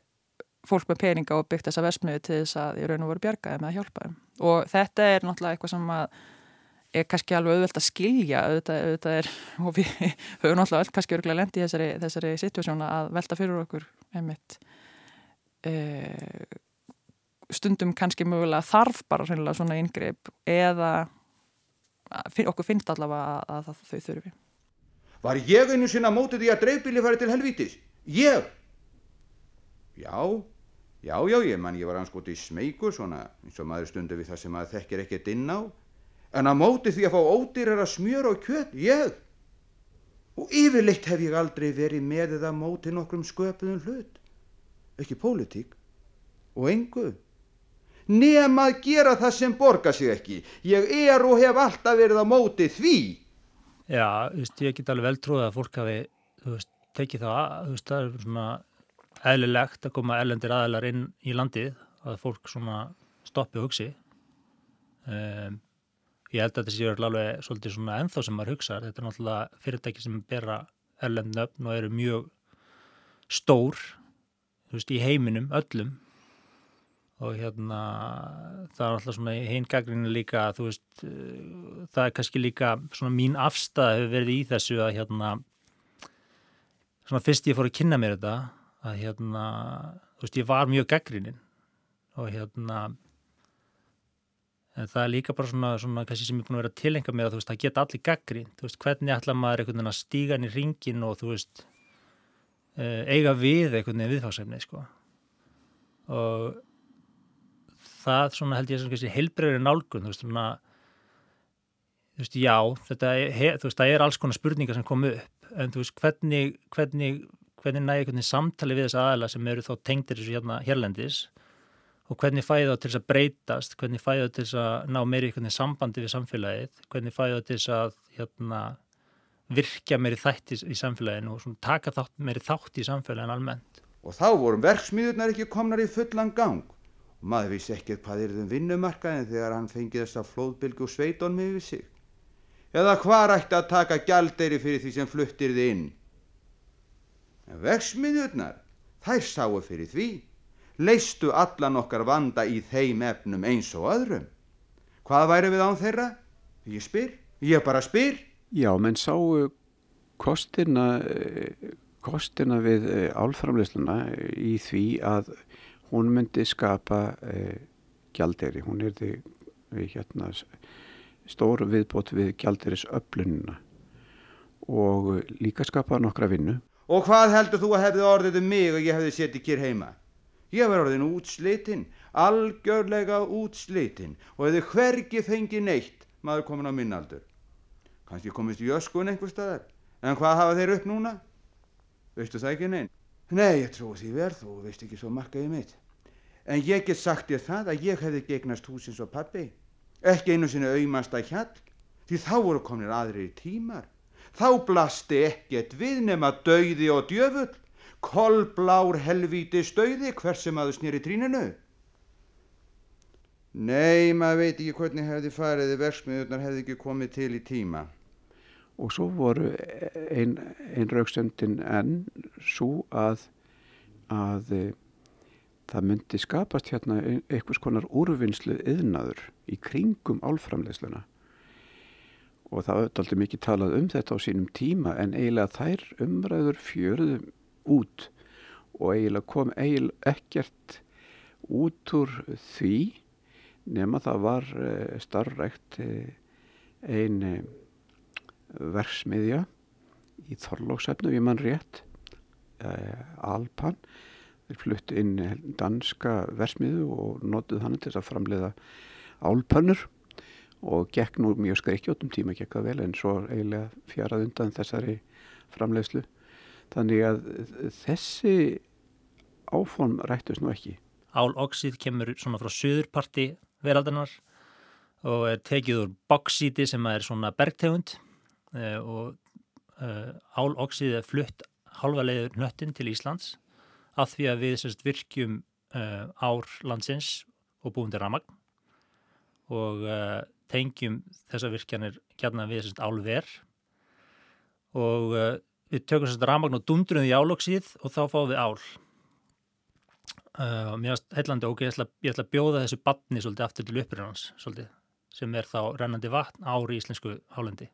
fólk með peninga og byggt þessa versmiðu til þess að í raun og voru bjargaði með að hjálpa þeim og þetta er náttúrulega eitthvað sem er kannski alveg auðvelt að skilja auðvitað, auðvitað er, *laughs* og við höfum náttúrulega öll kannski örgulega lendi í þessari, þessari situasjóna að velta fyrir okkur einmitt e, stundum kannski mögulega þarf bara svona yngreip eða okkur finnst allavega að, að þau þurfi Var ég einu sinna mótið því að dreifbíli fari til helvítis? Ég? Já Já, já, ég mann, ég var anskoti smeykur svona eins og maður stundu við það sem maður þekkir ekkert inn á. En að móti því að fá ódýrar að smjöra og kjöt, ég og yfirleitt hef ég aldrei verið með eða móti nokkrum sköpuðum hlut. Ekki pólitík og engu. Nema að gera það sem borga sig ekki. Ég er og hef alltaf verið á móti því. Já, þú veist, ég get alveg vel trúið að fólk hafi, þú veist, tekið það þú veist, það er svona eðlilegt að koma erlendir aðeinar inn í landið að fólk svona stoppi og hugsi. Um, ég held að þetta séu alveg svolítið svona enþá sem maður hugsa þetta er náttúrulega fyrirtæki sem bera erlendnöfn og eru mjög stór veist, í heiminum öllum. Og hérna það er alltaf svona hinn gaggrinni líka veist það er kannski líka svona mín afstæð hefur verið í þessu að hérna svona fyrst ég fór að kynna mér þetta að hérna, þú veist, ég var mjög gaggrinin og hérna en það er líka bara svona, svona kannski sem ég er búin að vera að tilenga með að þú veist, það geta allir gaggrin, þú veist, hvernig ætla maður einhvern veginn að stíga inn í ringin og þú veist eh, eiga við einhvern veginn viðfáðsefni, sko? Og það svona held ég sem kannski heilbreyri nálgun, þú veist, svona þú veist, já, þetta er, þú veist, það er alls konar spurningar sem komu upp, en þú veist, hvernig, hvernig hvernig næði einhvern veginn samtali við þessa aðala sem eru þá tengtir þessu hérna hérlendis og hvernig fæði þá til þess að breytast, hvernig fæði þá til þess að ná meiri einhvern veginn sambandi við samfélagið, hvernig fæði þá til þess að hérna, virkja meiri þætt í, í samfélaginu og taka þátt, meiri þátt í samfélaginu almennt. Og þá vorum verksmiðurnar ekki komnar í fullan gang og maður vissi ekkert hvað er þeim vinnumarkaðin þegar hann fengið þess að flóðbylgu og sveitónum yfir sig. Eða hvað ætti að taka gjaldeiri fyrir því sem fluttir þið inn? En veksmiðurnar, þær sáu fyrir því, leistu allan okkar vanda í þeim efnum eins og öðrum. Hvað væri við án þeirra? Ég spyr, ég bara spyr. Já, menn sáu kostina, kostina við eh, álframleysluna í því að hún myndi skapa eh, gjalderi. Hún er því hérna, stóru viðbót við gjalderis öflununa og líka skapa nokkra vinnu. Og hvað heldur þú að hefði orðið um mig og ég hefði setið kér heima? Ég var orðin útslitinn, algjörlega útslitinn og hefði hvergi fengið neitt maður komin á minnaldur. Kanski komist í öskun einhver staðar, en hvað hafa þeir upp núna? Veistu það ekki neinn? Nei, ég trú því verð, þú veist ekki svo markaði mitt. En ég get sagt þér það að ég hefði gegnast húsins og pappi. Ekki einu sinni auðmast að hjall, því þá voru komin aðri tímar þá blasti ekkert við nema dauði og djöfull, kolblár helvíti stauði hvers sem aðu snýri tríninu. Nei, maður veit ekki hvernig hefði farið eða verksmiðurnar hefði ekki komið til í tíma. Og svo voru einn ein rauksendin enn svo að, að e, það myndi skapast hérna einhvers konar úrvinnslu yðnaður í kringum álframleysluna og það var alltaf mikið talað um þetta á sínum tíma en eiginlega þær umræður fjöruðum út. Og eiginlega kom eiginlega ekkert út úr því nema það var eh, starfrækt eh, ein eh, versmiðja í Þorlóksefnu, við mann rétt, Alpan, þeir fluttu inn danska versmiðu og notuð hann til að framleiða álpannur og gekk nú mjög skreikjótum tíma gekk það vel en svo eiginlega fjarað undan þessari framleiðslu. Þannig að þessi áform rættust nú ekki. Áloxið kemur svona frá söðurparti veraldanar og er tekið úr bauxíti sem er svona bergtegund uh, og uh, áloxið er flutt halva leiður nöttin til Íslands að því að við sérst, virkjum uh, ár landsins og búum til ramagn og tengjum þessa virkjanir gætna við sérst, álver. Og við tökum sérst ramagn og dundrum því áloxið og þá fáum við ál. Uh, mér finnst heillandi ok, ég ætla, ég ætla að bjóða þessu batni svolítið aftur til uppröðunans svolítið, sem er þá rennandi vatn ári í íslensku hálendi.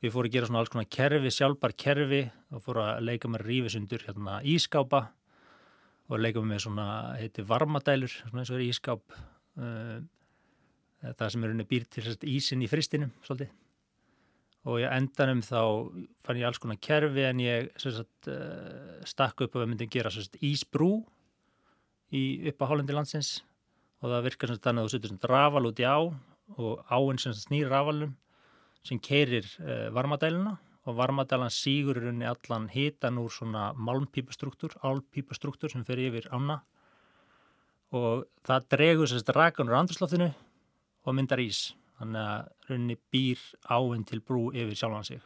Og ég fór að gera svona alls konar kerfi, sjálfbar kerfi og fór að leika með rífisundur hérna ískápa og leika með svona, heiti varmadælur svona eins og er ískáp uh, það sem er unni býr til ísin í fristinum svolítið. Og ég endanum þá fann ég alls konar kerfi en ég sagt, uh, stakk upp og við myndum gera sagt, ísbrú í upp á hálandi landsins. Og það virkar sem þannig að þú setur rafal út í á og áinn sem snýr rafalum sem keirir uh, varmadæluna. Og varmadælan sígur í rauninni allan hitan úr svona malmpípustruktúr, álpípustruktúr sem fer yfir ána. Og það dregur sérst rakan úr andurslóftinu og myndar ís. Þannig að rauninni býr áinn til brú yfir sjálfan sig.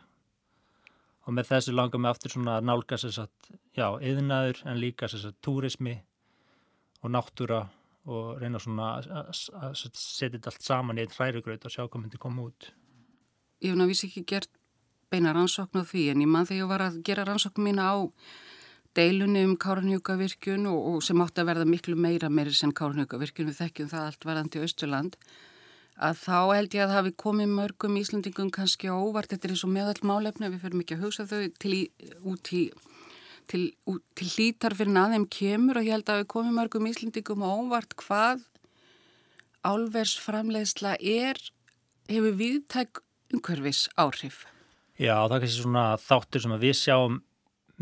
Og með þessu langar mig aftur svona að nálga sérst já, yðnaður en líka sérst túrismi og náttúra og reyna svona að setja þetta allt saman í einn hrærugraut og sjá hvað myndi koma út. Ég hef náttúrulega ekki gert beina rannsókn á því en ég mann þegar ég var að gera rannsókn mína á deilunni um Káranhjúkavirkjun og, og sem átti að verða miklu meira meiri sem Káranhjúkavirkjun við þekkjum það allt verðandi í Östurland að þá held ég að það hafi komið mörgum Íslandingum kannski óvart, þetta er eins og meðall málefni við fyrir mikið að hugsa þau til í, til, til hlítar fyrir aðeim kemur. Og ég held að við komum mörgum íslendingum og óvart hvað álversframleiðsla er, hefur viðtæk umhverfis áhrif. Já, það er kannski svona þáttur sem við sjáum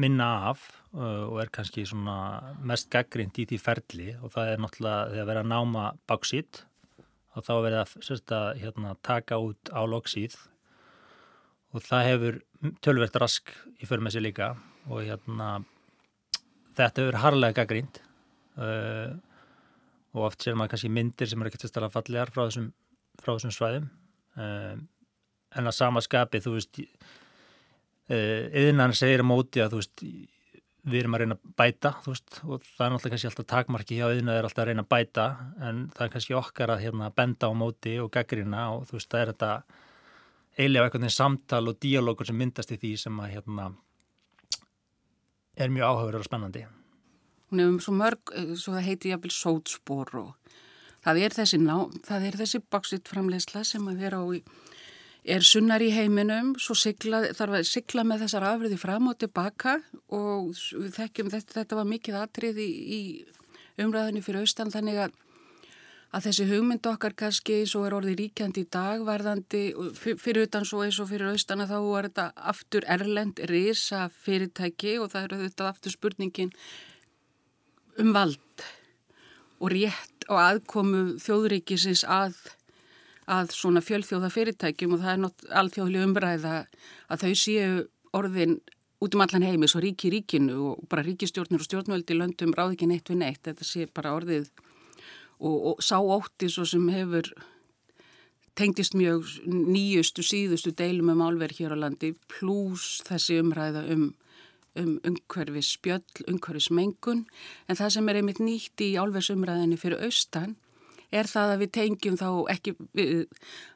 minna af uh, og er kannski svona mest gaggrind í því ferli. Og það er náttúrulega þegar verið að náma báksít og þá verið að, sérst, að hérna, taka út álóksíð og það hefur tölvert rask í förmessi líka. Og hérna þetta hefur harlega gaggrínt uh, og oft sér maður kannski myndir sem eru ekkert sérstaklega fallegar frá þessum, frá þessum svæðum. Uh, en að sama skapi þú veist yðinnan uh, segir móti að þú veist við erum að reyna að bæta veist, og það er náttúrulega kannski alltaf takmarki hjá yðinnan er alltaf að reyna að bæta en það er kannski okkar að hérna, benda á móti og gaggrína og þú veist það er þetta eiginlega eitthvað samtal og díalókur sem myndast í því sem að hérna er mjög áhugaverður og spennandi. Hún hefur svo mörg, eh, svo það heiti jáfnvel sótspor og það er þessi, þessi báksitt framlegsla sem að vera á í er sunnar í heiminum, sigla, þarf að sigla með þessar afriði fram og tilbaka og þekkjum þetta, þetta var mikið atrið í, í umræðinu fyrir austan þannig að að þessi hugmynd okkar kannski svo er orðið ríkjandi í dag varðandi fyrir utan svo eins og fyrir austana þá er þetta aftur erlend risa fyrirtæki og það eru þetta aftur spurningin um vald og rétt og aðkomu þjóðríkisins að, að svona fjölþjóða fyrirtækjum og það er nátt alþjóðli umræða að þau séu orðin út um allan heimi svo ríki ríkinu og bara ríkistjórnur og stjórnvöldi löndum ráð ekki neitt við neitt. Þetta sé bara orðið og, og sá ótti svo sem hefur tengdist mjög nýjustu, síðustu deilum um álverð hér á landi pluss þessi umræða um um umhverfis spjöll, umhverfis mengun en það sem er einmitt nýtt í álverðsumræðinni fyrir austan er það að við tengjum þá ekki, við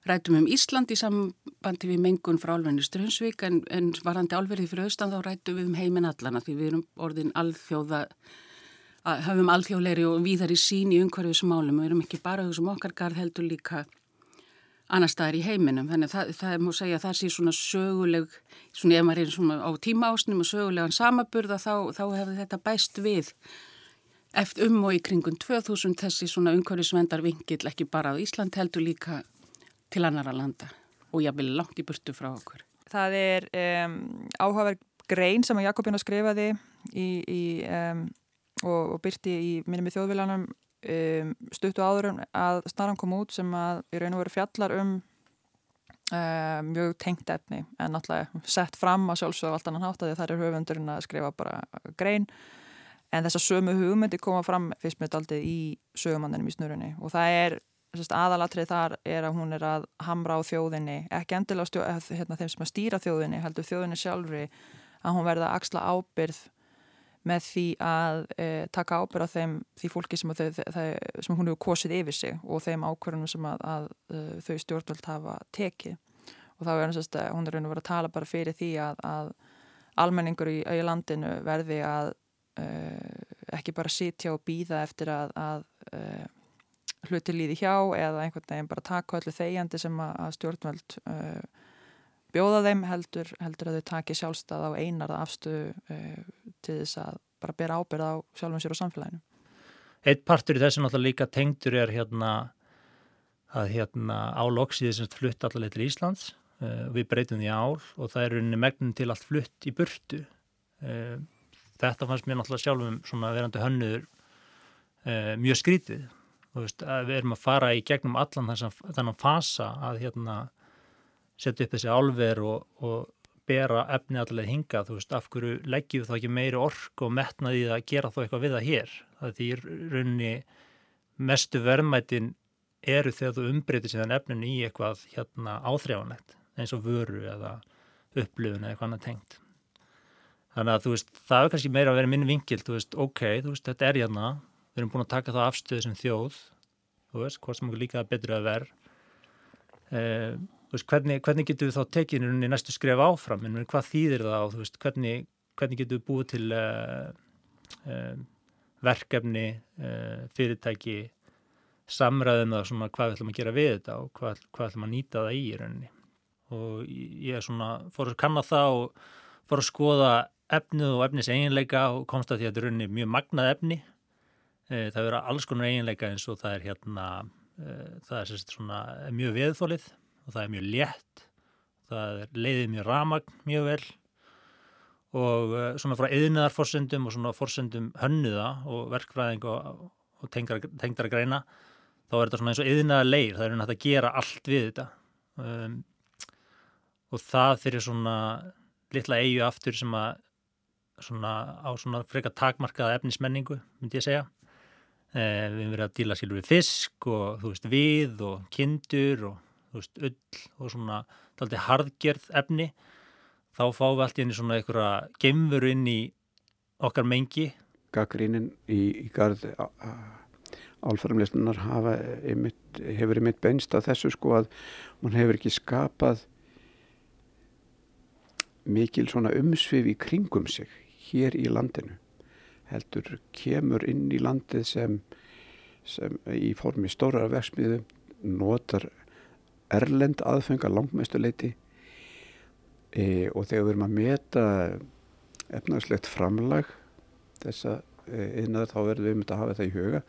rætum um Ísland í sambandi við mengun frá álverðinu Strömsvík en, en varandi álverði fyrir austan þá rætum við um heiminn allana því við erum orðin alþjóða hafum alþjóðleiri og víðar í sín í umhverfismálum. Við erum ekki bara þessum okkar garð heldur líka annar staðar í heiminum. Þannig að það er múið að segja að það sé svona söguleg, svona ef maður er svona á tíma ásnum og sögulegan samaburða þá, þá hefur þetta bæst við eftir um og í kringun 2000 þessi svona umhverfisvendar vingill ekki bara á Ísland heldur líka til annara landa og ég vil langt í burtu frá okkur. það er um, áhugaverð grein sem að Jakobina skrifaði í, í, um, og, og byrti í minnum í þjóðvílanum um, stuttu áður að snaran kom út sem að í raun og veru fjallar um uh, mjög tengt efni en náttúrulega sett fram að sjálfsögða allt annan hátt að það er höfundurinn að skrifa bara grein en þess að sömu hugmyndi koma fram fyrst með daldið í sögumanninum í snurunni. Og það er aðalatrið þar er að hún er að hamra á þjóðinni, ekki endilega stjó, hérna, þeim sem að stýra þjóðinni, heldur þjóðinni sjálfri að hún verða að axla ábyrð með því að e, taka ábyrð á þeim því fólki sem, þau, þau, sem hún hefur kosið yfir sig og þeim ákvörðunum sem að, að, að e, þau stjórnvöld hafa tekið. Og þá er hún og verið að tala bara fyrir því að, að almenningur í, í landinu verði að ekki bara sitja og býða eftir að e, hluti líði hjá eða einhvern veginn bara taka öllu þegjandi sem að stjórnvöld e, bjóða þeim heldur, heldur að þau taki sjálfstað á einarða afstöðu uh, til þess að bara bera ábyrða á sjálfum sér og samfélaginu. Eitt partur í þessu náttúrulega líka tengdur er hérna að hérna álóksiði sem flutt allavega til Íslands uh, við breytum því ál og það er unni megnum til allt flutt í burtu uh, þetta fannst mér náttúrulega sjálfum svona verandi hönnuður mjög skrítið veist, við erum að fara í gegnum allan þannig að fasa að hérna setja upp þessi álver og, og bera efni allavega hinga, veist, af hverju leggjum þá ekki meiri ork og metnaði að gera þá eitthvað við það hér. Það því rauninni mestu verðmætin eru þegar þú umbreytir síðan efninu í eitthvað hérna áþrjávanlegt, eins og vöru eða upplöfun eða eitthvað annað tengt. Þannig að þú veist, það er kannski meira að vera minn vingil, þú veist, ok, þú veist, þetta er hérna, við erum búin að taka það afstöðu sem þjóð, þú veist, hvort sem okkur líka betur að verð. Eh, veist, hvernig, hvernig getur við þá tekið í næstu skref áfram, en hvað þýðir það og veist, hvernig, hvernig getur við búið til uh, uh, verkefni, uh, fyrirtæki, samræðum eða svona hvað við ætlum að gera við þetta og hvað, hvað ætlum að nýta það í í rauninni. Og ég er svona, fór að kanna það og fór að skoða efnið og efnis eiginleika og komst að því að þetta er mjög magnað efni. Það verður alls konar eiginleika eins og það er hérna, það er svona mjög veðfólið og það er mjög létt, það er leiðið mjög ramagn mjög vel. Og uh, svona frá eðinaðarforsendum og svona forsendum hönnuða og verkfræðing og, og tengdara greina þá er þetta svona eins og eðinaðar leir, það er náttúrulega að gera allt við þetta. Um, og það fyrir svona litla eigu aftur sem að svona á svona frekar takmarkaða efnismenningu, myndi ég segja. Eh, við hefum verið að díla skilur við fisk og þú veist við og kindur og þú veist, ull og svona taldi hardgerð efni. Þá fáum við allt í henni svona einhverja gemveru inn í okkar mengi. Gaggrínin í, í garð álfæramleyslunar hefur einmitt beinst að þessu sko að hún hefur ekki skapað mikil svona umsvið í kringum sig hér í landinu heldur kemur inn í landið sem, sem í formi stórar verksmiðu notar erlend aðfengar langmestuleiti e, og þegar við erum að meta efnarslegt framlag þessa yfirnaður e, þá verðum við myndið að hafa það í huga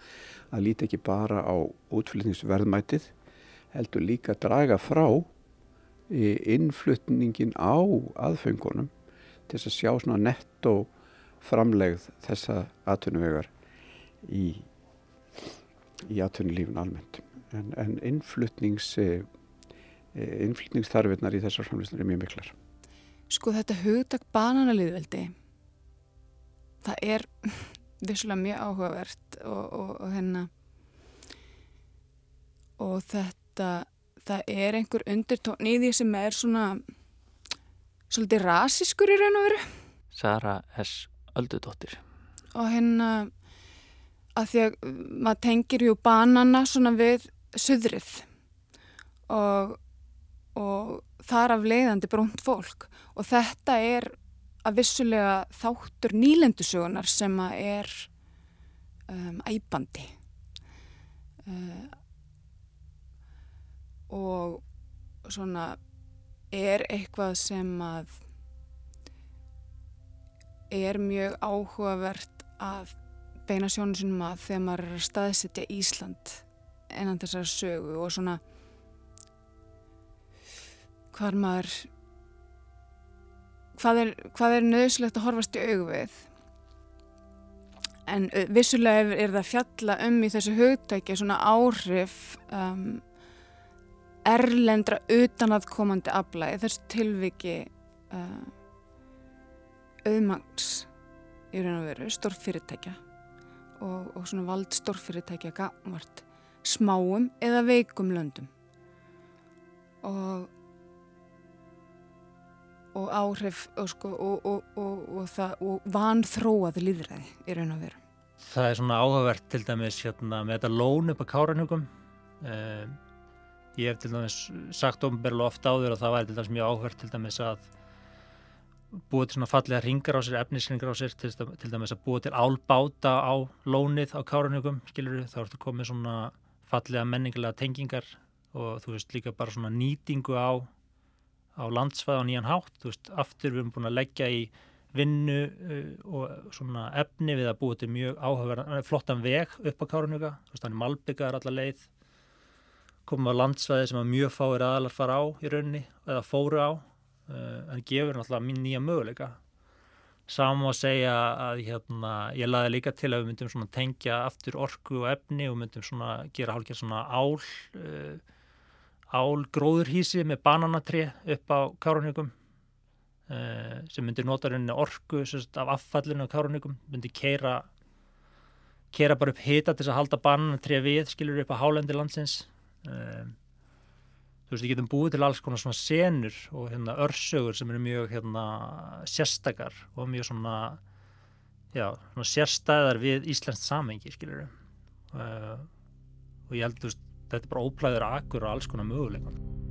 að líti ekki bara á útflutningsverðmætið heldur líka að draga frá e, innflutningin á aðfengunum til að sjá svona netto framlegð þessa atvinnuvegar í, í atvinnulífun almennt en, en innflutnings Eh, innflýtningsþarfinnar í þessar framlýslar er mjög miklar. Sko þetta hugtak bananaliðveldi það er *laughs* vissulega mjög áhugavert og, og, og hérna og þetta það er einhver undirtókn í því sem er svona svolítið rasískur í raun og veru. Sara S. Öldudóttir. Og hérna að því að maður tengir jú banana svona við söðrið og og þar af leiðandi brúnt fólk. Og þetta er að vissulega þáttur nýlendusögunar sem að er um, æbandi uh, og svona er eitthvað sem að er mjög áhugavert að beina sjónu sinum að þegar maður er að staðsetja Ísland enn þessar sögu og svona hvar maður hvað er, hvað er nöðslegt að horfast í augvið en vissulega er það fjalla um í þessu hugtæki svona áhrif um, erlendra utanaðkomandi afla í þessu tilviki uh, auðmangs í raun og veru stórfyrirtækja og, og svona vald stórfyrirtækja gafnvart smáum eða veikum löndum og og áhrif og, sko, og, og vanþróað líðræði í raun og veru. Það er svona áhugavert til dæmis hérna, með þetta lón upp á káranhugum. Um, ég hef til dæmis sagt ofnbærlega ofta áður og það væri til dæmis mjög áhugavert til dæmis að búið til svona fallega ringar á sér, efnisringar á sér, til, til dæmis að búið til álbáta á lónið á káranhugum, skilur þá ertu komið svona fallega menningilega tengingar og þú veist líka bara svona nýtingu á á landsfæð á nýjan hátt, þú veist, aftur við erum búin að leggja í vinnu uh, og svona efni við að búið til mjög áhugaverðan, flottan veg upp á Káranuga, þú veist, þannig Malbyggar allar leið, komum á landsfæði sem að mjög fáir aðalar fara á í raunni, eða fóru á uh, en gefur náttúrulega nýja möguleika. Saman að segja að hérna, ég laði líka til að við myndum tengja aftur orku og efni og myndum gera hálfgerð svona ál uh, álgróðurhísi með bananatri upp á kárunnikum uh, sem myndir nota rauninni orku sérst, af affallinu á kárunnikum myndir keira keira bara upp hita til að halda bananatri við skilur upp á hálendi landsins uh, þú veist, ég getum búið til alls konar svona senur og hérna örsögur sem eru mjög hérna sérstakar og mjög svona já, svona sérstæðar við Íslands samengi skilur uh, og ég held, þú veist þetta er bara óplæður akkur og alls konar möguleikum